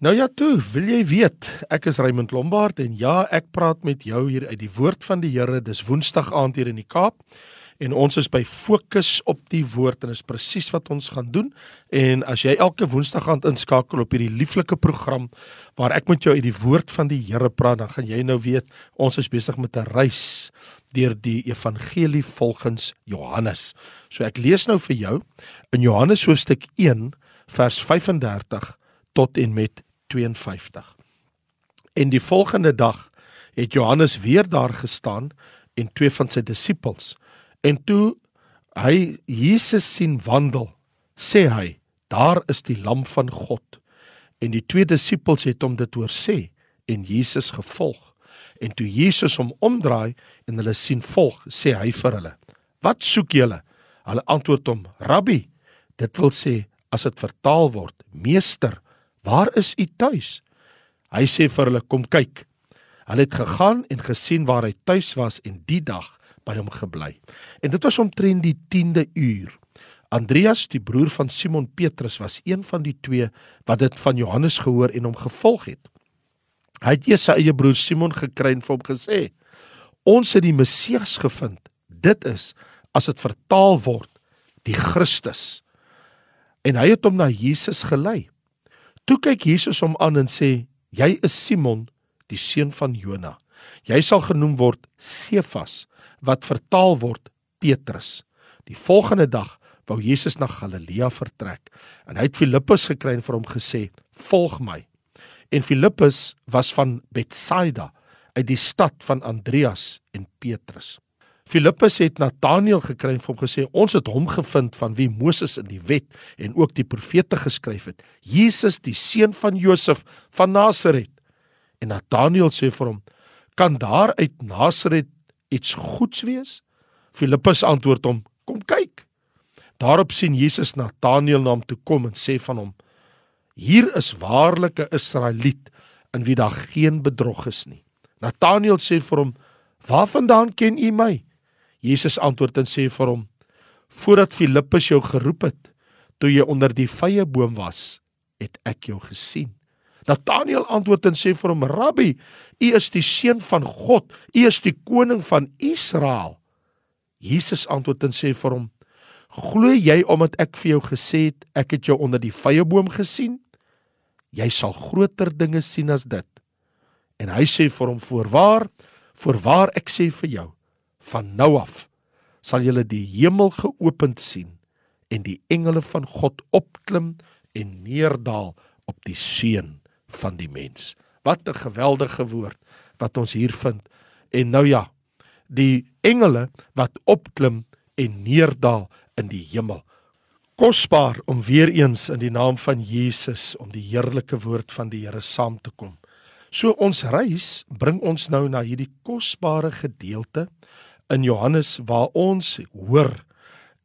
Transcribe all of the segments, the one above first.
Nou ja toe, wil jy weet, ek is Raymond Lombard en ja, ek praat met jou hier uit die woord van die Here. Dis Woensdag aand hier in die Kaap en ons is by fokus op die woord en is presies wat ons gaan doen. En as jy elke Woensdag aand inskakel op hierdie lieflike program waar ek met jou uit die woord van die Here praat, dan gaan jy nou weet ons is besig met 'n reis deur die evangelie volgens Johannes. So ek lees nou vir jou in Johannes hoofstuk 1 vers 35 tot en met 52. En die volgende dag het Johannes weer daar gestaan en twee van sy disippels. En toe hy Jesus sien wandel, sê hy: "Daar is die lam van God." En die twee disippels het hom dit hoor sê en Jesus gevolg. En toe Jesus hom omdraai en hulle sien volg, sê hy vir hulle: "Wat soek julle?" Hulle antwoord hom: "Rabbi." Dit wil sê as dit vertaal word: "Meester." Waar is u tuis? Hy sê vir hulle kom kyk. Hulle het gegaan en gesien waar hy tuis was en die dag by hom gebly. En dit was omtrent die 10de uur. Andreas, die broer van Simon Petrus, was een van die twee wat dit van Johannes gehoor en hom gevolg het. Hy het eers sy eie broer Simon gekry en vir hom gesê: "Ons het die Messias gevind. Dit is as dit vertaal word, die Christus." En hy het hom na Jesus gelei. Toe kyk Jesus hom aan en sê: "Jy is Simon, die seun van Jona. Jy sal genoem word Sefas, wat vertaal word Petrus." Die volgende dag wou Jesus na Galilea vertrek en hy het Filippus gekry en vir hom gesê: "Volg my." En Filippus was van Betsaida, uit die stad van Andreas en Petrus. Filippus het Nataneel gekry en hom gesê ons het hom gevind van wie Moses in die wet en ook die profete geskryf het. Jesus die seun van Josef van Nasaret. En Nataneel sê vir hom kan daar uit Nasaret iets goeds wees? Filippus antwoord hom kom kyk. Daarop sien Jesus Nataneel na hom toe kom en sê van hom hier is waarlik 'n Israeliet in wie daar geen bedrog is nie. Nataneel sê vir hom waarvandaan ken u my Jesus antwoord en sê vir hom: Voordat Filippus jou geroep het, toe jy onder die vrye boom was, het ek jou gesien. Nataneel antwoord en sê vir hom: Rabbi, u is die seun van God, u is die koning van Israel. Jesus antwoord en sê vir hom: Glo jy omdat ek vir jou gesê het ek het jou onder die vrye boom gesien? Jy sal groter dinge sien as dit. En hy sê vir hom: Voorwaar, voorwaar ek sê vir jou, van nou af sal julle die hemel geopend sien en die engele van God opklim en neerdal op die seun van die mens. Wat 'n geweldige woord wat ons hier vind. En nou ja, die engele wat opklim en neerdal in die hemel. Kosbaar om weer eens in die naam van Jesus om die heerlike woord van die Here saam te kom. So ons reis bring ons nou na hierdie kosbare gedeelte in Johannes waar ons hoor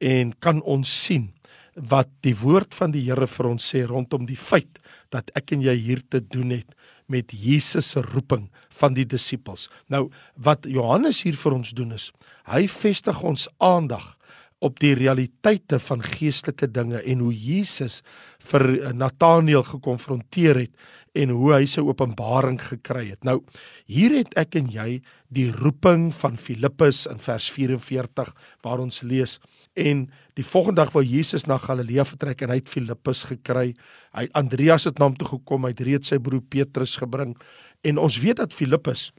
en kan ons sien wat die woord van die Here vir ons sê rondom die feit dat ek en jy hier te doen het met Jesus se roeping van die disippels. Nou wat Johannes hier vir ons doen is, hy vestig ons aandag op die realiteite van geestelike dinge en hoe Jesus vir Nataneel gekonfronteer het en hoe hy sy openbaring gekry het. Nou, hier het ek en jy die roeping van Filippus in vers 44 waar ons lees en die volgende dag wou Jesus na Galilea vertrek en hy het Filippus gekry. Hy Andreas het na hom toe gekom, hy het reeds sy broer Petrus gebring en ons weet dat Filippus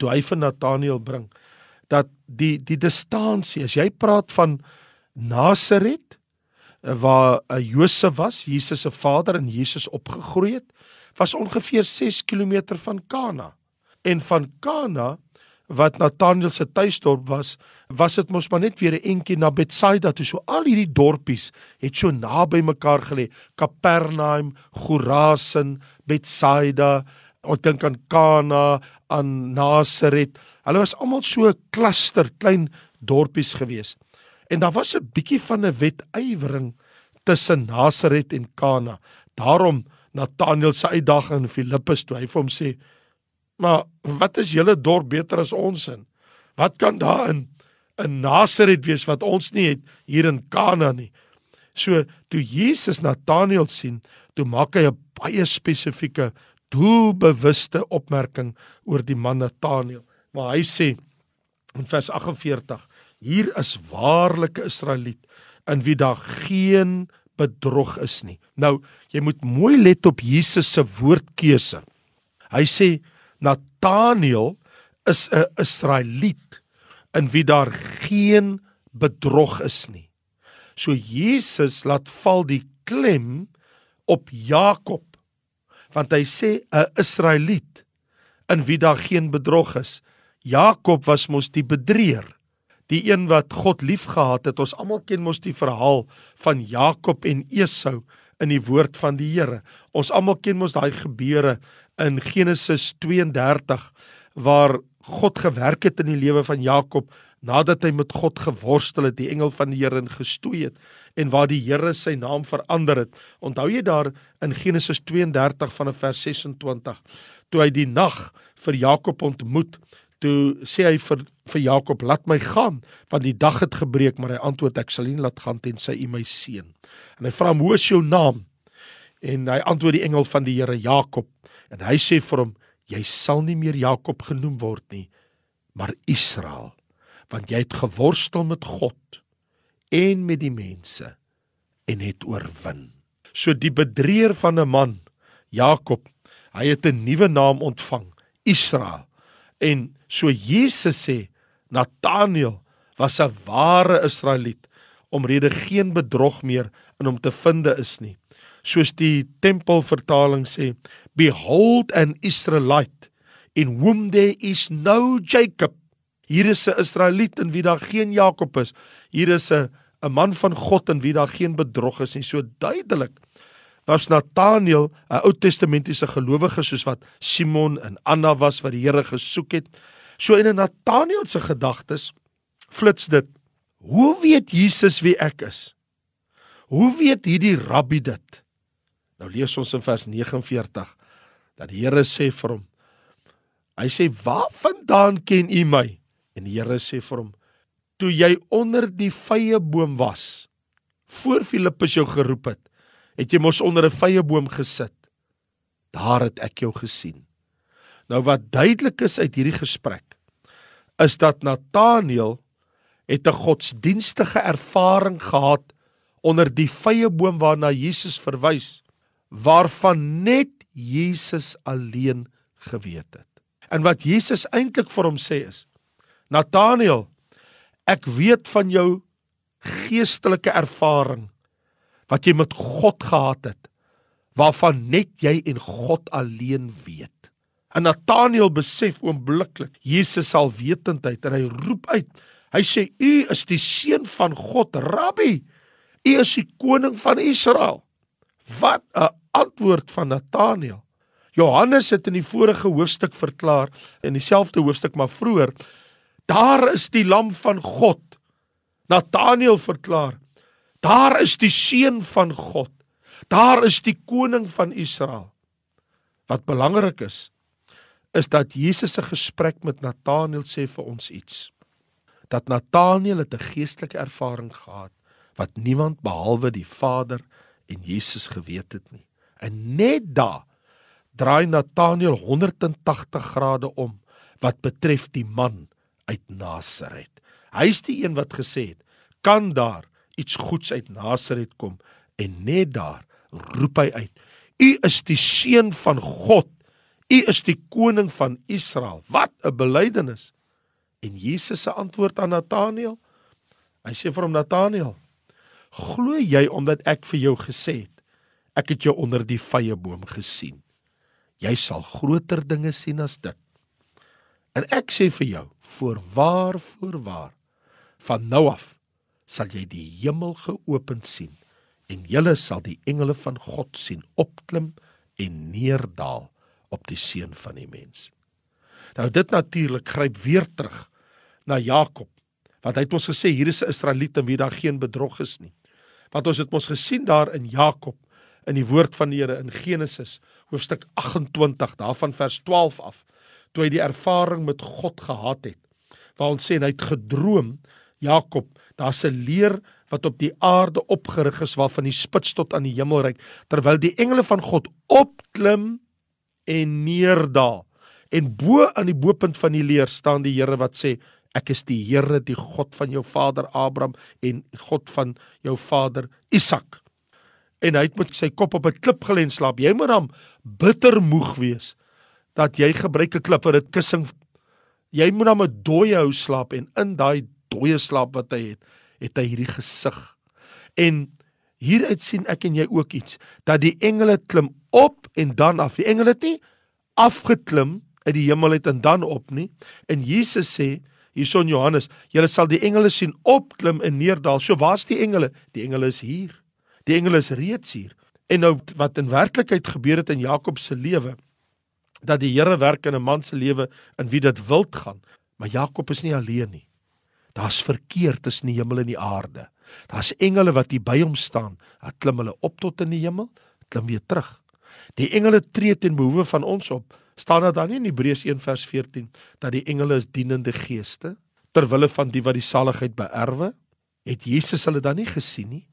toe hy vir Nataneel bring dat die die distansie as jy praat van Nasaret waar uh, Josef was, Jesus se vader en Jesus opgegroei het, was ongeveer 6 km van Kana. En van Kana wat Nathanael se tuisdorp was, was dit mos maar net weer 'n entjie na Betsaida toe. So al hierdie dorpies het so naby mekaar gelê. Kapernaum, Gorasin, Betsaida, ek dink aan Kana, aan Nasaret. Hulle was almal so 'n kluster klein dorpies gewees. En daar was 'n bietjie van 'n wetywering tussen Nasaret en Kana. Daarom Nathanael se uitdaging aan Filippus toe hy vir hom sê: "Maar wat is julle dorp beter as ons in? Wat kan daar in in Nasaret wees wat ons nie het hier in Kana nie?" So toe Jesus Nathanael sien, toe maak hy 'n baie spesifieke doelbewuste opmerking oor die man Nathanael. Maar hy sê in vers 48: Hier is waarlike Israeliet in wie daar geen bedrog is nie. Nou, jy moet mooi let op Jesus se woordkeuse. Hy sê Nathanael is 'n Israeliet in wie daar geen bedrog is nie. So Jesus laat val die klem op Jakob want hy sê 'n Israeliet in wie daar geen bedrog is. Jakob was mos die bedrieër, die een wat God liefgehad het. Ons almal ken mos die verhaal van Jakob en Esau in die woord van die Here. Ons almal ken mos daai gebeure in Genesis 32 waar God gewerk het in die lewe van Jakob nadat hy met God geworstel het, die engel van die Here gestoei het en waar die Here sy naam verander het. Onthou jy daar in Genesis 32 vanaf vers 26 toe hy die nag vir Jakob ontmoet, toe sê hy vir vir Jakob, "Laat my gaan, want die dag het gebreek," maar hy antwoord, "Ek sal nie laat gaan tensy u my seën." En hy vra hom, "Hoe is jou naam?" En hy antwoord die engel van die Here, "Jakob." En hy sê vir hom, "Jy sal nie meer Jakob genoem word nie, maar Israel." want jy het geworstel met God en met die mense en het oorwin. So die bedrieër van 'n man, Jakob, hy het 'n nuwe naam ontvang, Israel. En so Jesus sê, Nathanael was 'n ware Israeliet omrede geen bedrog meer in hom te vinde is nie. Soos die tempelvertaling sê, behold an Israelite in whom there is no Jacob Hier is 'n Israeliet in wie daar geen Jakob is. Hier is 'n 'n man van God in wie daar geen bedrog is nie. So duidelik was Nathanael 'n Ou Testamentiese gelowige soos wat Simon en Anna was wat die Here gesoek het. So in 'n Nathanael se gedagtes flits dit. Hoe weet Jesus wie ek is? Hoe weet hierdie rabbi dit? Nou lees ons in vers 49 dat die Here sê vir hom. Hy sê: "Waarvandaan ken u my?" En die Here sê vir hom: "Toe jy onder die vrye boom was, voor Filippus jou geroep het, het jy mos onder 'n vrye boom gesit. Daar het ek jou gesien." Nou wat duidelik is uit hierdie gesprek, is dat Nathanael het 'n godsdienstige ervaring gehad onder die vrye boom waarna Jesus verwys, waarvan net Jesus alleen geweet het. En wat Jesus eintlik vir hom sê is: Nathanael, ek weet van jou geestelike ervaring wat jy met God gehad het waarvan net jy en God alleen weet. En Nathanael besef oombliklik Jesus sal wetendheid en hy roep uit. Hy sê u is die seun van God, Rabbi. U is die koning van Israel. Wat 'n antwoord van Nathanael. Johannes het in die vorige hoofstuk verklaar in dieselfde hoofstuk maar vroeër Daar is die lam van God. Nathanael verklaar: Daar is die seun van God. Daar is die koning van Israel. Wat belangrik is, is dat Jesus se gesprek met Nathanael sê vir ons iets. Dat Nathanael 'n geestelike ervaring gehad wat niemand behalwe die Vader en Jesus geweet het nie. En net daar draai Nathanael 180 grade om wat betref die man uit Nasaret. Hy's die een wat gesê het, kan daar iets goeds uit Nasaret kom en net daar roep hy uit: U is die seun van God. U is die koning van Israel. Wat 'n belydenis. En Jesus se antwoord aan Nathanael, hy sê vir hom Nathanael, glo jy omdat ek vir jou gesê het, ek het jou onder die vrye boom gesien. Jy sal groter dinge sien as dit. En ek sê vir jou, voorwaar, voorwaar, van nou af sal jy die hemel geopen sien en jy sal die engele van God sien opklim en neerdal op die seun van die mens. Nou dit natuurlik gryp weer terug na Jakob. Want hy het ons gesê hier is 'n Israeliet in wie daar geen bedrog is nie. Want ons het mos gesien daar in Jakob in die woord van die Here in Genesis hoofstuk 28 daarvan vers 12 af toe hy die ervaring met God gehad het. Waar ons sê hy het gedroom, Jakob, daar's 'n leer wat op die aarde opgerig is waarvan die spits tot aan die hemel reik terwyl die engele van God opklim en neerdaal en bo aan die bopunt van die leer staan die Here wat sê ek is die Here die God van jou vader Abraham en God van jou vader Isak. En hy het met sy kop op 'n klip gelê en slaap. Jy moet dan bitter moeg wees dat jy gebruik 'n klip vir 'n kussing. Jy moet dan 'n dooie hou slaap en in daai dooie slaap wat hy het het hy hierdie gesig. En hieruit sien ek en jy ook iets dat die engele klim op en dan af. Die engele het nie afgeklim uit die hemel uit en dan op nie. En Jesus sê hierson Johannes, julle sal die engele sien opklim en neerdal. So waar's die engele? Die engele is hier. Die engele is reeds hier. En nou wat in werklikheid gebeur het in Jakob se lewe dat die Here werk in 'n man se lewe in wie dit wild gaan. Maar Jakob is nie alleen nie. Daar's verkeer tussen die hemel en die aarde. Daar's engele wat hier by hom staan. Hulle klim hulle op tot in die hemel, klim weer terug. Die engele tree ten behoewe van ons op. Staan daar dan nie in Hebreërs 1 vers 14 dat die engele is dienende geeste ter wille van die wat die saligheid beerwe? Het Jesus hulle dan nie gesien nie?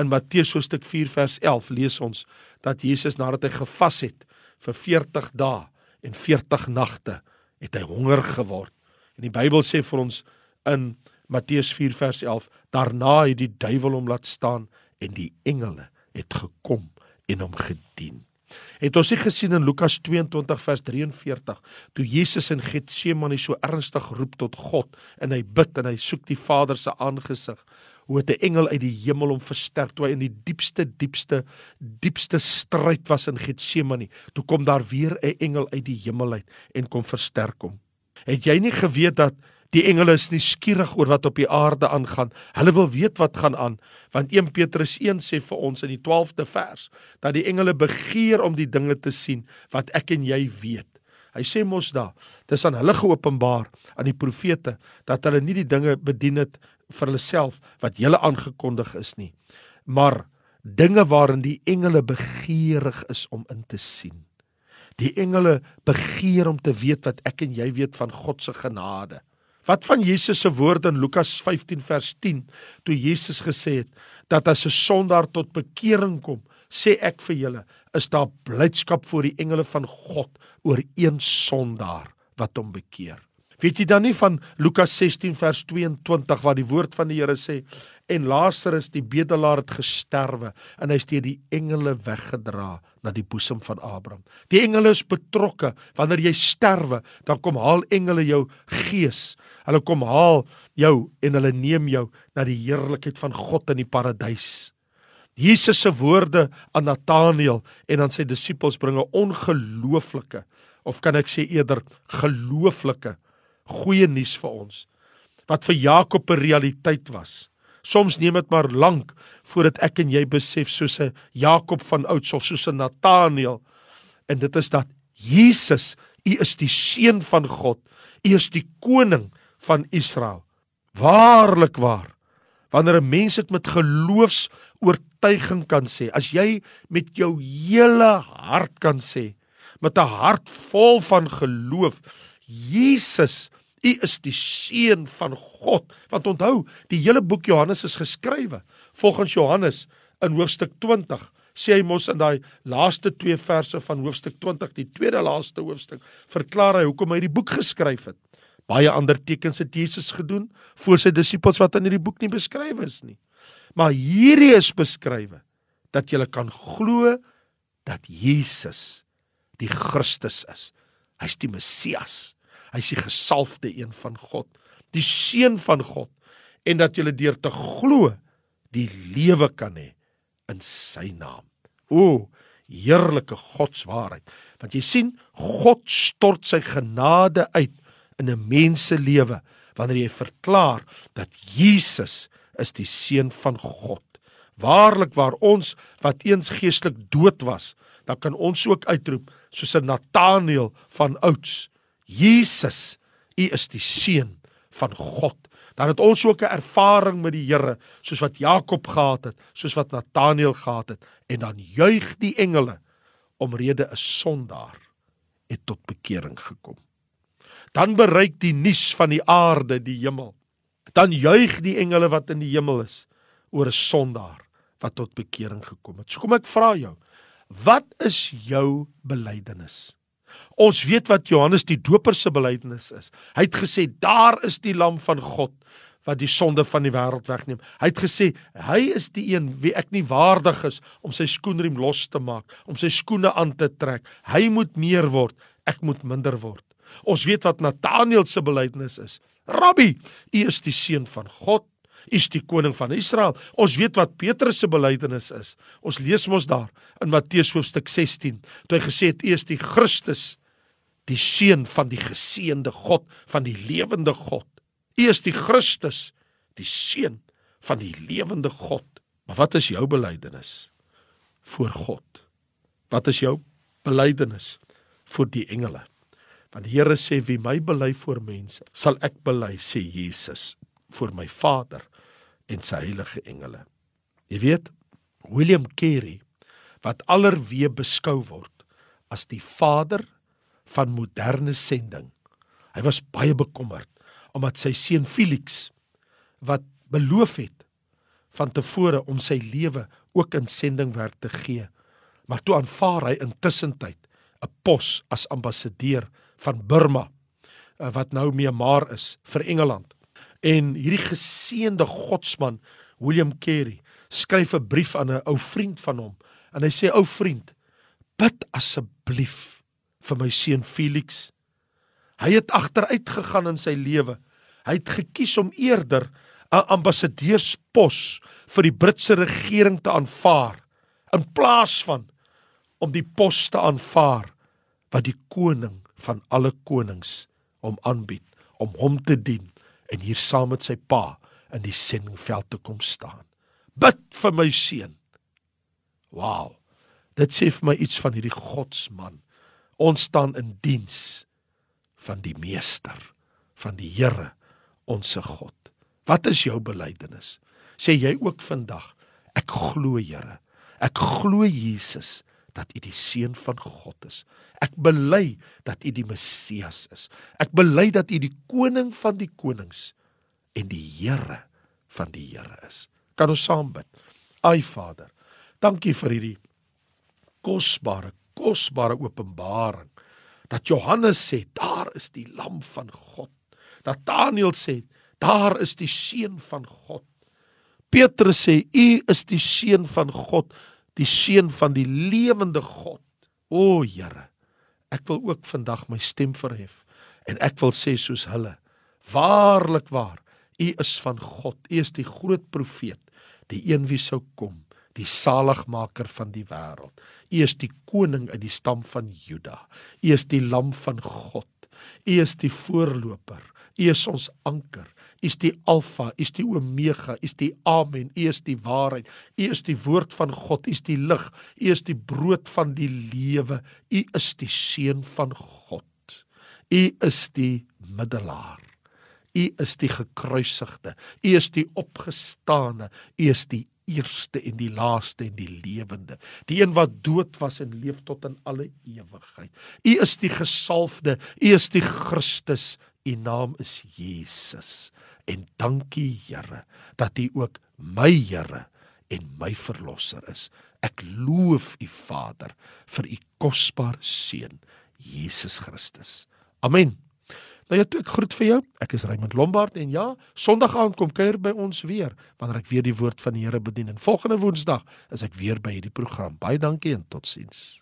In Matteus hoofstuk 4 vers 11 lees ons dat Jesus nadat hy gevas het vir 40 dae en 40 nagte, het hy honger geword. En die Bybel sê vir ons in Matteus 4 vers 11 daarna het die duiwel hom laat staan en die engele het gekom en hom gedien. Het ons nie gesien in Lukas 22 vers 43 toe Jesus in Getsemane so ernstig roep tot God en hy bid en hy soek die Vader se aangesig hoe 'n engel uit die hemel hom versterk toe hy in die diepste diepste diepste stryd was in Getsemane. Toe kom daar weer 'n engel uit die hemel uit en kom versterk hom. Het jy nie geweet dat Die engele is nie skieurig oor wat op die aarde aangaan. Hulle wil weet wat gaan aan, want 1 Petrus 1 sê vir ons in die 12de vers dat die engele begeer om die dinge te sien wat ek en jy weet. Hy sê mos da, dis aan hulle geopenbaar aan die profete dat hulle nie die dinge bedien het vir hulle self wat hulle aangekondig is nie, maar dinge waarin die engele begeerig is om in te sien. Die engele begeer om te weet wat ek en jy weet van God se genade. Wat van Jesus se woorde in Lukas 15 vers 10 toe Jesus gesê het dat as 'n sondaar tot bekering kom, sê ek vir julle, is daar blydskap voor die engele van God oor een sondaar wat hom bekeer. Weet jy dan nie van Lukas 16 vers 22 waar die woord van die Here sê en Lazarus die bedelaar het gesterwe en hy is deur die engele weggedra na die boesem van Abraham. Die engele is betrokke wanneer jy sterwe, dan kom haal engele jou gees. Hulle kom haal jou en hulle neem jou na die heerlikheid van God in die paradys. Jesus se woorde aan Nataneel en aan sy disippels bring 'n ongelooflike of kan ek sê eerder gelooflike goeie nuus vir ons wat vir Jakob 'n realiteit was. Soms neem dit maar lank voordat ek en jy besef soos 'n Jakob van ouds of soos 'n Nataneel en dit is dat Jesus, U is die seun van God, U is die koning van Israel. Waarlik waar. Wanneer 'n mens dit met geloofs-oortuiging kan sê, as jy met jou hele hart kan sê, met 'n hart vol van geloof, Jesus U is die seun van God. Want onthou, die hele boek Johannes is geskrywe volgens Johannes in hoofstuk 20. Sê hy mos in daai laaste 2 verse van hoofstuk 20, die tweede laaste hoofstuk, verklaar hy hoekom hy die boek geskryf het. Baie ander tekens het Jesus gedoen vir sy disippels wat in hierdie boek nie beskryf is nie. Maar hierdie is beskrywe dat jy kan glo dat Jesus die Christus is. Hy's die Messias. Hy's die gesalfde een van God, die seun van God en dat jy deur te glo die lewe kan hê in sy naam. O, heerlike Godswaarheid. Want jy sien, God stort sy genade uit in 'n mens se lewe wanneer jy verklaar dat Jesus is die seun van God. Waarlik waar ons wat eens geestelik dood was, dan kan ons ook uitroep soos 'n Nataneel van ouds Jesus, U is die seun van God. Dan het ons ook 'n ervaring met die Here, soos wat Jakob gehad het, soos wat Nataneel gehad het, en dan juig die engele omrede 'n sondaar het tot bekering gekom. Dan bereik die nuus van die aarde die hemel. Dan juig die engele wat in die hemel is oor 'n sondaar wat tot bekering gekom het. So kom ek vra jou, wat is jou belydenis? Ons weet wat Johannes die Doper se belydenis is. Hy het gesê daar is die lam van God wat die sonde van die wêreld wegneem. Hy het gesê hy is die een wie ek nie waardig is om sy skoenriem los te maak, om sy skoene aan te trek. Hy moet meer word, ek moet minder word. Ons weet wat Nataneel se belydenis is. Rabbi, u is die seun van God. U is die koning van Israel. Ons weet wat Petrus se belydenis is. Ons lees mos daar in Matteus hoofstuk 16, toe hy gesê het u is die Christus, die seun van die geseënde God, van die lewende God. U is die Christus, die seun van die lewende God. Maar wat is jou belydenis voor God? Wat is jou belydenis voor die engele? Want die Here sê wie my bely voor mense, sal ek bely sê Jesus vir my Vader en sy heilige engele. Jy weet, William Carey wat allerweë beskou word as die vader van moderne sending. Hy was baie bekommerd omdat sy seun Felix wat beloof het van tevore om sy lewe ook in sendingwerk te gee, maar toe aanvaar hy intussen tyd 'n pos as ambassadeur van Burma eh, wat nou Myanmar is vir Engeland. En hierdie geseënde godsman William Carey skryf 'n brief aan 'n ou vriend van hom en hy sê ou vriend bid asseblief vir my seun Felix. Hy het agteruit gegaan in sy lewe. Hy het gekies om eerder 'n ambassadeurspos vir die Britse regering te aanvaar in plaas van om die pos te aanvaar wat die koning van alle konings hom aanbied om hom te dien en hier saam met sy pa in die sendingveld te kom staan. Bid vir my seun. Wow. Dit sê vir my iets van hierdie godsman. Ons staan in diens van die meester, van die Here, ons se God. Wat is jou belydenis? Sê jy ook vandag, ek glo Here. Ek glo Jesus dat U die seun van God is. Ek bely dat U die Messias is. Ek bely dat U die koning van die konings en die Here van die Here is. Kan ons saam bid? Ai Vader, dankie vir hierdie kosbare, kosbare openbaring dat Johannes sê daar is die lam van God. Dat Daniël sê daar is die seun van God. Petrus sê u is die seun van God die seun van die lewende God. O Here, ek wil ook vandag my stem verhef en ek wil sê soos hulle: Waarlik waar, U is van God. U is die groot profeet, die een wie sou kom, die saligmaker van die wêreld. U is die koning uit die stam van Juda. U is die lam van God. U is die voorloper. U is ons anker. U is die Alfa, U is die Omega, U is die Amen, U is die waarheid. U is die woord van God, U is die lig, U is die brood van die lewe. U is die seun van God. U is die middelaar. U is die gekruisigde. U is die opgestane. U is die eerste en die laaste en die lewende. Die een wat dood was en leef tot in alle ewigheid. U is die gesalfde. U is die Christus. U naam is Jesus. En dankie Here dat U ook my Here en my verlosser is. Ek loof U Vader vir U kosbare seun Jesus Christus. Amen. Nou ja, toe ek groet vir jou. Ek is Raymond Lombard en ja, Sondag aand kom kuier by ons weer wanneer ek weer die woord van die Here bedien en volgende Woensdag is ek weer by hierdie program. Baie dankie en totsiens.